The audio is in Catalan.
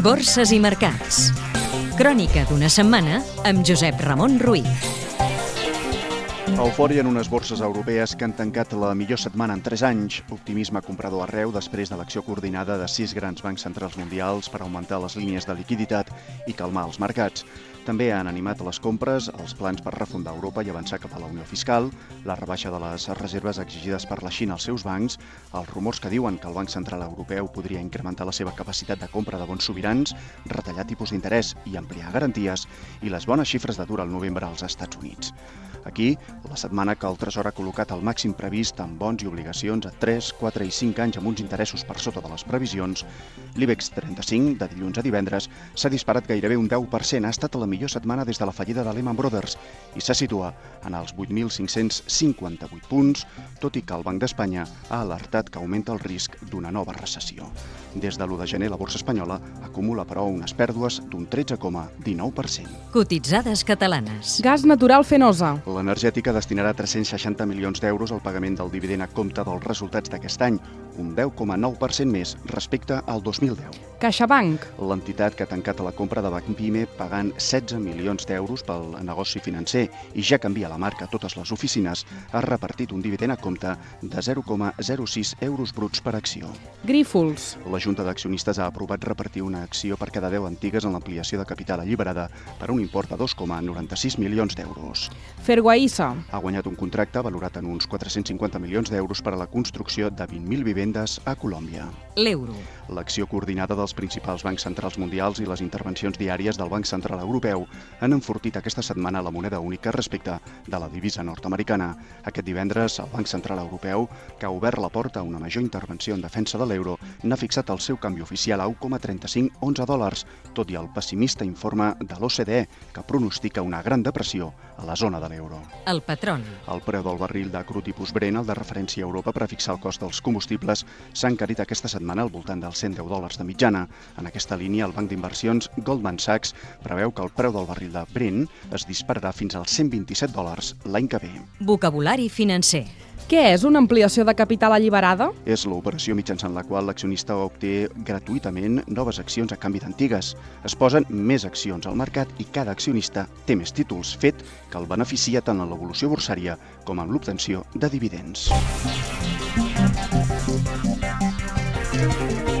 Borses i mercats. Crònica d'una setmana amb Josep Ramon Ruiz. Eufòria en unes borses europees que han tancat la millor setmana en 3 anys. Optimisme comprador arreu després de l'acció coordinada de sis grans bancs centrals mundials per augmentar les línies de liquiditat i calmar els mercats. També han animat les compres, els plans per refundar Europa i avançar cap a la Unió Fiscal, la rebaixa de les reserves exigides per la Xina als seus bancs, els rumors que diuen que el Banc Central Europeu podria incrementar la seva capacitat de compra de bons sobirans, retallar tipus d'interès i ampliar garanties, i les bones xifres d'atur al novembre als Estats Units. Aquí, la setmana que el Tresor ha col·locat el màxim previst en bons i obligacions a 3, 4 i 5 anys amb uns interessos per sota de les previsions, l'IBEX 35, de dilluns a divendres, s'ha disparat gairebé un 10%. Ha estat la millor setmana des de la fallida de Lehman Brothers i se situa en els 8.558 punts, tot i que el Banc d'Espanya ha alertat que augmenta el risc d'una nova recessió. Des de l'1 de gener, la borsa espanyola acumula, però, unes pèrdues d'un 13,19%. Cotitzades catalanes. Gas natural fenosa. L'energètica destinarà 360 milions d'euros al pagament del dividend a compte dels resultats d'aquest any, un 10,9% més respecte al 2010. CaixaBank. L'entitat que ha tancat la compra de Bankpime pagant 16 milions d'euros pel negoci financer i ja canvia la marca a totes les oficines, ha repartit un dividend a compte de 0,06 euros bruts per acció. Grífols. La Junta d'Accionistes ha aprovat repartir una acció per cada 10 antigues en l'ampliació de capital alliberada per un import de 2,96 milions d'euros. Ferguaïssa. Ha guanyat un contracte valorat en uns 450 milions d'euros per a la construcció de 20.000 vivendes a Colòmbia. L'euro. L'acció coordinada dels principals bancs centrals mundials i les intervencions diàries del Banc Central Europeu han enfortit aquesta setmana la moneda única respecte de la divisa nord-americana. Aquest divendres, el Banc Central Europeu, que ha obert la porta a una major intervenció en defensa de l'euro, n'ha fixat el seu canvi oficial a 1,3511 dòlars, tot i el pessimista informe de l'OCDE, que pronostica una gran depressió a la zona de l'euro. El petroli. El preu del barril de cru tipus Brent, el de referència a Europa per a fixar el cost dels combustibles, s'ha encarit aquesta setmana al voltant dels 110 dòlars de mitjana. En aquesta línia, el banc d'inversions Goldman Sachs preveu que el preu del barril de Brent es dispararà fins als 127 dòlars l'any que ve. Vocabulari financer. Què és una ampliació de capital alliberada? És l'operació mitjançant la qual l'accionista obté gratuïtament noves accions a canvi d'antigues. Es posen més accions al mercat i cada accionista té més títols, fet que el beneficia tant en l'evolució borsària com en l'obtenció de dividends. Thank you.